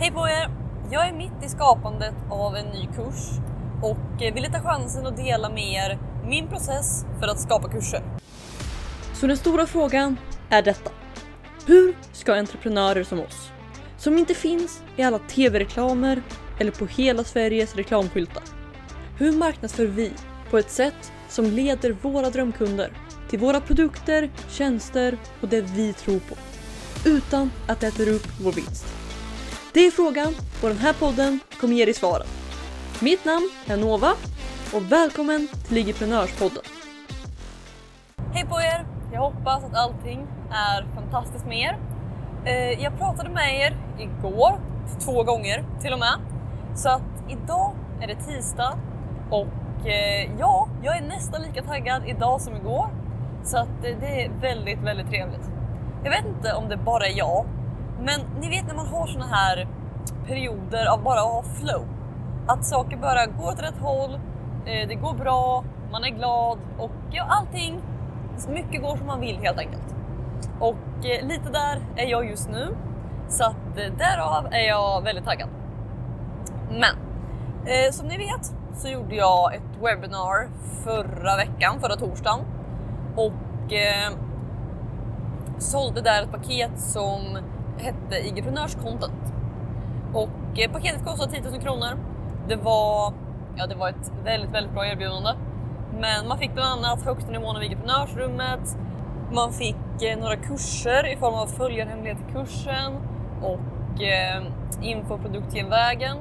Hej på er! Jag är mitt i skapandet av en ny kurs och eh, ville ta chansen att dela med er min process för att skapa kurser. Så den stora frågan är detta. Hur ska entreprenörer som oss, som inte finns i alla tv-reklamer eller på hela Sveriges reklamskyltar. Hur marknadsför vi på ett sätt som leder våra drömkunder till våra produkter, tjänster och det vi tror på utan att det äter upp vår vinst? Det är frågan och den här podden kommer ge dig svaren. Mitt namn är Nova och välkommen till Ligiprenörspodden. Hej på er! Jag hoppas att allting är fantastiskt med er. Eh, jag pratade med er igår, två gånger till och med. Så att idag är det tisdag och eh, ja, jag är nästan lika taggad idag som igår. Så att eh, det är väldigt, väldigt trevligt. Jag vet inte om det bara är jag, men ni vet när man har såna här perioder av bara att ha flow. Att saker bara går åt rätt håll, eh, det går bra, man är glad och ja, allting, mycket går som man vill helt enkelt. Och eh, lite där är jag just nu. Så att eh, därav är jag väldigt taggad. Men eh, som ni vet så gjorde jag ett webbinar förra veckan, förra torsdagen. Och eh, sålde där ett paket som hette Igreprenörskontot. Och eh, paketet kostade 10 000 kronor. Det var, ja, det var ett väldigt, väldigt bra erbjudande. Men man fick bland annat högsta nivån av Igreprenörsrummet. Man fick eh, några kurser i form av följarhemlighet i kursen och eh, info produktgenvägen.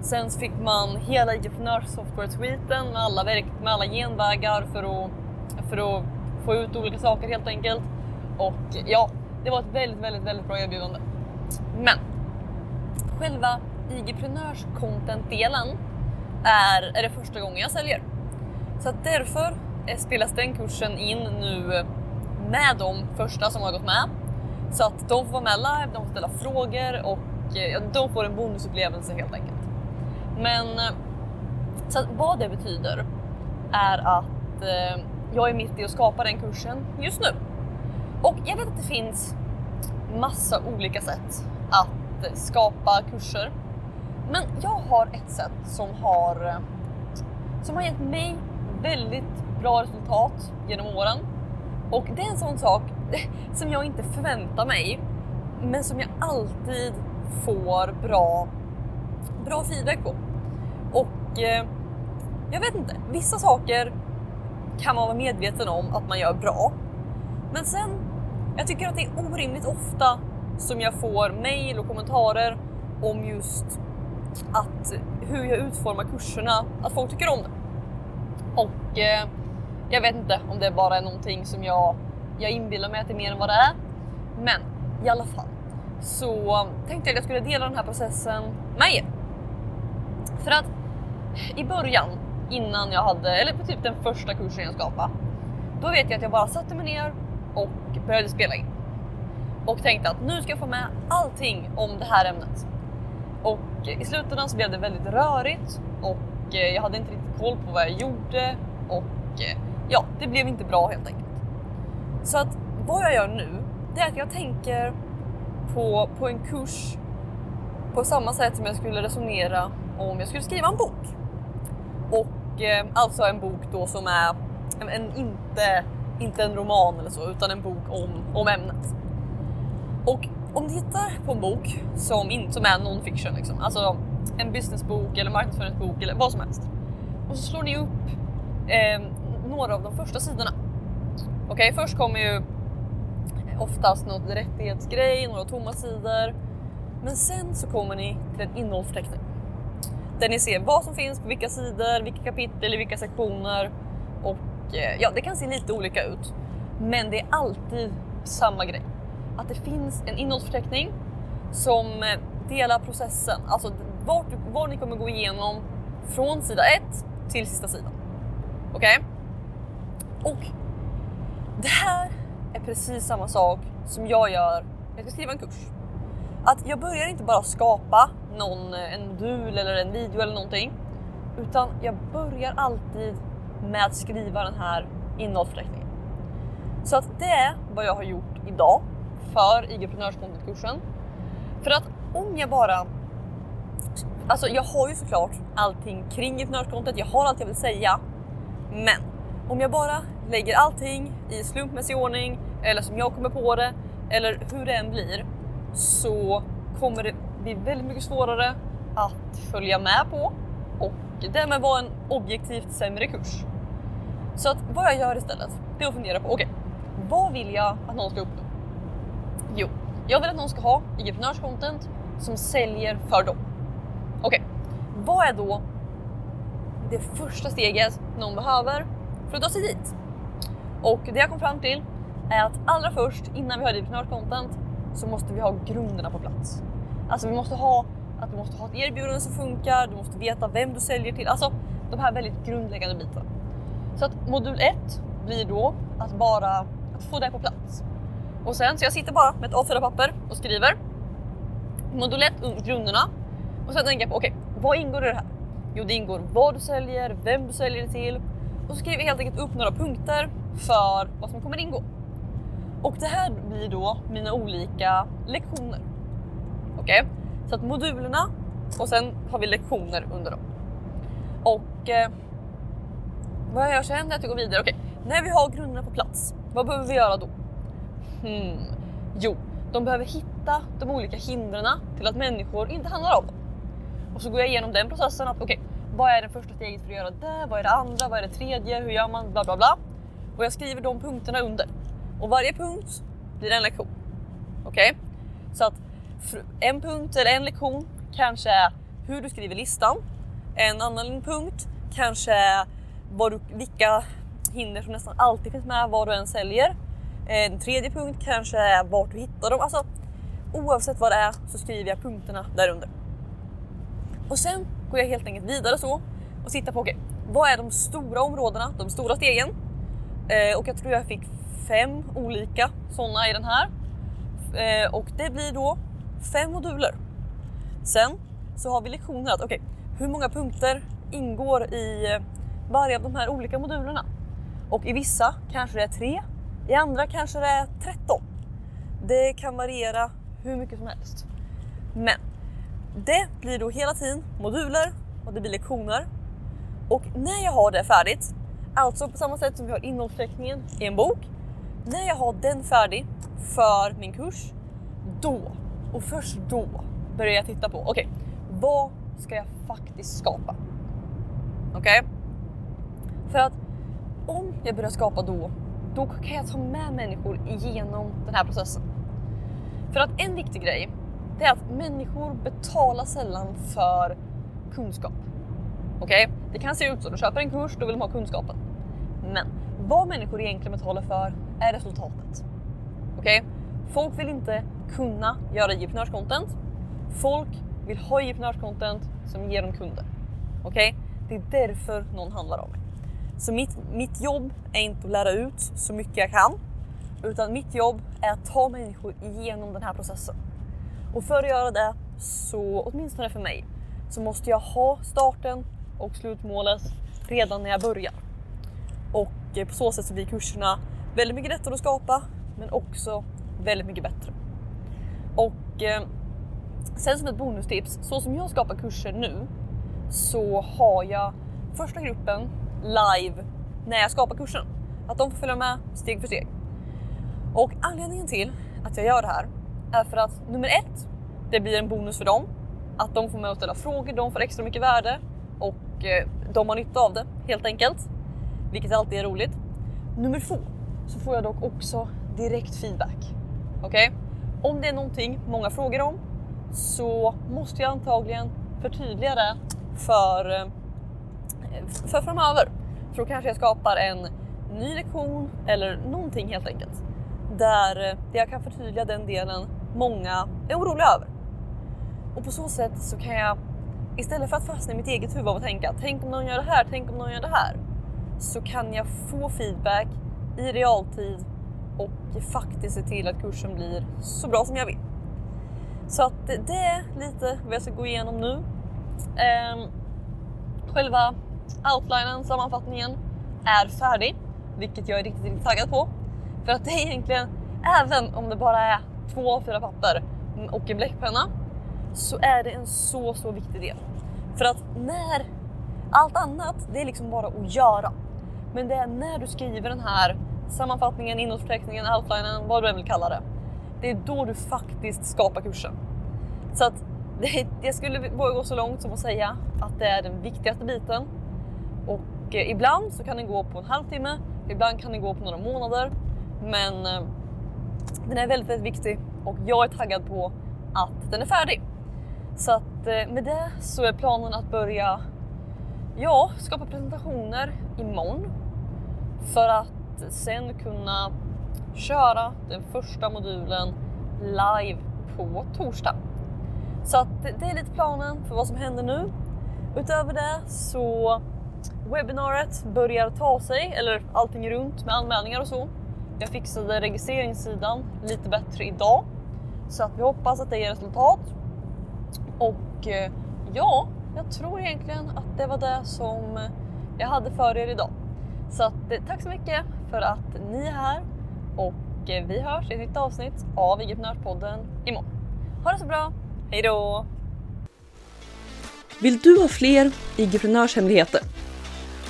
Sen så fick man hela Igreprenörssoftware-sviten software suiten med alla, med alla genvägar för att, för att få ut olika saker helt enkelt. Och ja, det var ett väldigt, väldigt, väldigt bra erbjudande. Men själva IG-prenörs content-delen är, är det första gången jag säljer. Så att därför spelas den kursen in nu med de första som har gått med. Så att de får vara med live, de får ställa frågor och eh, ja, de får en bonusupplevelse helt enkelt. Men eh, så att vad det betyder är att eh, jag är mitt i att skapa den kursen just nu. Och jag vet att det finns massa olika sätt att skapa kurser. Men jag har ett sätt som har, som har gett mig väldigt bra resultat genom åren. Och det är en sån sak som jag inte förväntar mig, men som jag alltid får bra, bra feedback på. Och eh, jag vet inte, vissa saker kan man vara medveten om att man gör bra. Men sen, jag tycker att det är orimligt ofta som jag får mejl och kommentarer om just att hur jag utformar kurserna, att folk tycker om det. Och eh, jag vet inte om det bara är någonting som jag, jag inbillar mig att det är mer än vad det är. Men i alla fall så tänkte jag att jag skulle dela den här processen med er. För att i början, innan jag hade, eller på typ den första kursen jag skapade, då vet jag att jag bara satte mig ner och började spela in. Och tänkte att nu ska jag få med allting om det här ämnet. Och i slutändan så blev det väldigt rörigt och eh, jag hade inte riktigt koll på vad jag gjorde och eh, ja, det blev inte bra helt enkelt. Så att vad jag gör nu, det är att jag tänker på, på en kurs på samma sätt som jag skulle resonera om jag skulle skriva en bok. Och eh, alltså en bok då som är en, en, inte, inte en roman eller så, utan en bok om, om ämnet. Och om ni tittar på en bok som, inte, som är non-fiction, liksom, alltså en businessbok eller marknadsföringsbok eller vad som helst. Och så slår ni upp eh, några av de första sidorna. Okej, okay, först kommer ju oftast något rättighetsgrej, några tomma sidor. Men sen så kommer ni till en innehållsförteckning. Där ni ser vad som finns på vilka sidor, vilka kapitel, i vilka sektioner. Och Eh, ja, det kan se lite olika ut. Men det är alltid samma grej. Att det finns en innehållsförteckning som eh, delar processen. Alltså vart, var ni kommer gå igenom från sida 1 till sista sidan. Okej? Okay? Och det här är precis samma sak som jag gör när jag ska skriva en kurs. Att jag börjar inte bara skapa någon, eh, en modul eller en video eller någonting. Utan jag börjar alltid med att skriva den här innehållsförteckningen. Så att det är vad jag har gjort idag för IG-prenörskontot-kursen. För att om jag bara Alltså jag har ju såklart allting kring entreprenörskontot, jag har allt jag vill säga. Men om jag bara lägger allting i slumpmässig ordning eller som jag kommer på det eller hur det än blir så kommer det bli väldigt mycket svårare att följa med på och därmed vara en objektivt sämre kurs. Så att vad jag gör istället, det är att fundera på okej, okay, vad vill jag att någon ska uppnå? Jo, jag vill att någon ska ha entreprenörscontent som säljer för dem. Okej, okay, vad är då det första steget någon behöver för att ta sig dit? Och det jag kom fram till är att allra först innan vi har entreprenörscontent så måste vi ha grunderna på plats. Alltså vi måste ha att du måste ha ett erbjudande som funkar, du måste veta vem du säljer till, alltså de här väldigt grundläggande bitarna. Så att modul 1 blir då att bara att få det på plats. Och sen så jag sitter bara med ett A4-papper och skriver modul 1, grunderna. Och sen tänker jag på okej, okay, vad ingår i det här? Jo, det ingår vad du säljer, vem du säljer det till och så skriver jag helt enkelt upp några punkter för vad som kommer ingå. Och det här blir då mina olika lektioner. Okej, okay? så att modulerna och sen har vi lektioner under dem. Och eh, vad jag gör sen att jag går vidare. Okej, okay. när vi har grunderna på plats, vad behöver vi göra då? Hmm. Jo, de behöver hitta de olika hindren till att människor inte handlar om dem. Och så går jag igenom den processen. att Okej, okay, vad är det första steget för att göra det? Vad är det andra? Vad är det tredje? Hur gör man? Bla bla bla. Och jag skriver de punkterna under. Och varje punkt blir en lektion. Okej? Okay? Så att en punkt eller en lektion kanske är hur du skriver listan. En annan punkt kanske är vad du, vilka hinder som nästan alltid finns med vad du än säljer. Eh, en tredje punkt kanske är vart du hittar dem. Alltså, oavsett vad det är så skriver jag punkterna därunder. Och sen går jag helt enkelt vidare så och tittar på okay, vad är de stora områdena, de stora stegen. Eh, och jag tror jag fick fem olika sådana i den här. Eh, och det blir då fem moduler. Sen så har vi lektioner att okej, okay, hur många punkter ingår i varje av de här olika modulerna? Och i vissa kanske det är tre, i andra kanske det är 13. Det kan variera hur mycket som helst. Men det blir då hela tiden moduler och det blir lektioner. Och när jag har det färdigt, alltså på samma sätt som vi har innehållsförteckningen i en bok. När jag har den färdig för min kurs, då och först då börjar jag titta på okej, okay, vad ska jag faktiskt skapa? Okej? Okay? För att om jag börjar skapa då, då kan jag ta med människor igenom den här processen. För att en viktig grej, det är att människor betalar sällan för kunskap. Okej? Okay? Det kan se ut så, du köper en kurs, då vill de ha kunskapen. Men vad människor egentligen betalar för är resultatet. Okej? Okay? Folk vill inte kunna göra entreprenörscontent. Folk vill ha entreprenörscontent som ger dem kunder. Okej? Okay? Det är därför någon handlar om mig. Så mitt, mitt jobb är inte att lära ut så mycket jag kan, utan mitt jobb är att ta människor igenom den här processen. Och för att göra det, så åtminstone för mig, så måste jag ha starten och slutmålet redan när jag börjar. Och eh, på så sätt så blir kurserna väldigt mycket lättare att skapa, men också väldigt mycket bättre. Och eh, sen som ett bonustips, så som jag skapar kurser nu så har jag första gruppen live när jag skapar kursen. Att de får följa med steg för steg. Och anledningen till att jag gör det här är för att nummer ett, det blir en bonus för dem. Att de får med att ställa frågor, de får extra mycket värde och eh, de har nytta av det helt enkelt. Vilket alltid är roligt. Nummer två så får jag dock också direkt feedback. Okej? Okay? Om det är någonting många frågar om så måste jag antagligen förtydliga det för, eh, för framöver. För då kanske jag skapar en ny lektion eller någonting helt enkelt. Eh, där jag kan förtydliga den delen många är oroliga över. Och på så sätt så kan jag istället för att fastna i mitt eget huvud och tänka tänk om någon gör det här, tänk om någon gör det här. Så kan jag få feedback i realtid och faktiskt se till att kursen blir så bra som jag vill. Så att det är lite vad jag ska gå igenom nu. Ehm, själva outlinen, sammanfattningen, är färdig, vilket jag är riktigt, riktigt taggad på. För att det är egentligen, även om det bara är två, fyra papper och en bläckpenna, så är det en så, så viktig del. För att när allt annat, det är liksom bara att göra. Men det är när du skriver den här sammanfattningen, innehållsförteckningen, outlinen, vad du än vill kalla det. Det är då du faktiskt skapar kursen. Så att det, jag skulle våga gå så långt som att säga att det är den viktigaste biten. Och eh, ibland så kan den gå på en halvtimme, ibland kan den gå på några månader. Men eh, den är väldigt, väldigt viktig och jag är taggad på att den är färdig. Så att eh, med det så är planen att börja ja, skapa presentationer imorgon för att sen kunna köra den första modulen live på torsdag. Så att det är lite planen för vad som händer nu. Utöver det så webbinariet börjar ta sig, eller allting runt med anmälningar och så. Jag fixade registreringssidan lite bättre idag så att vi hoppas att det ger resultat. Och eh, ja, jag tror egentligen att det var det som jag hade för er idag. Så att, eh, tack så mycket för att ni är här och eh, vi hörs i ett nytt avsnitt av IG-podden imorgon. Ha det så bra, hejdå! Vill du ha fler IG-hemligheter?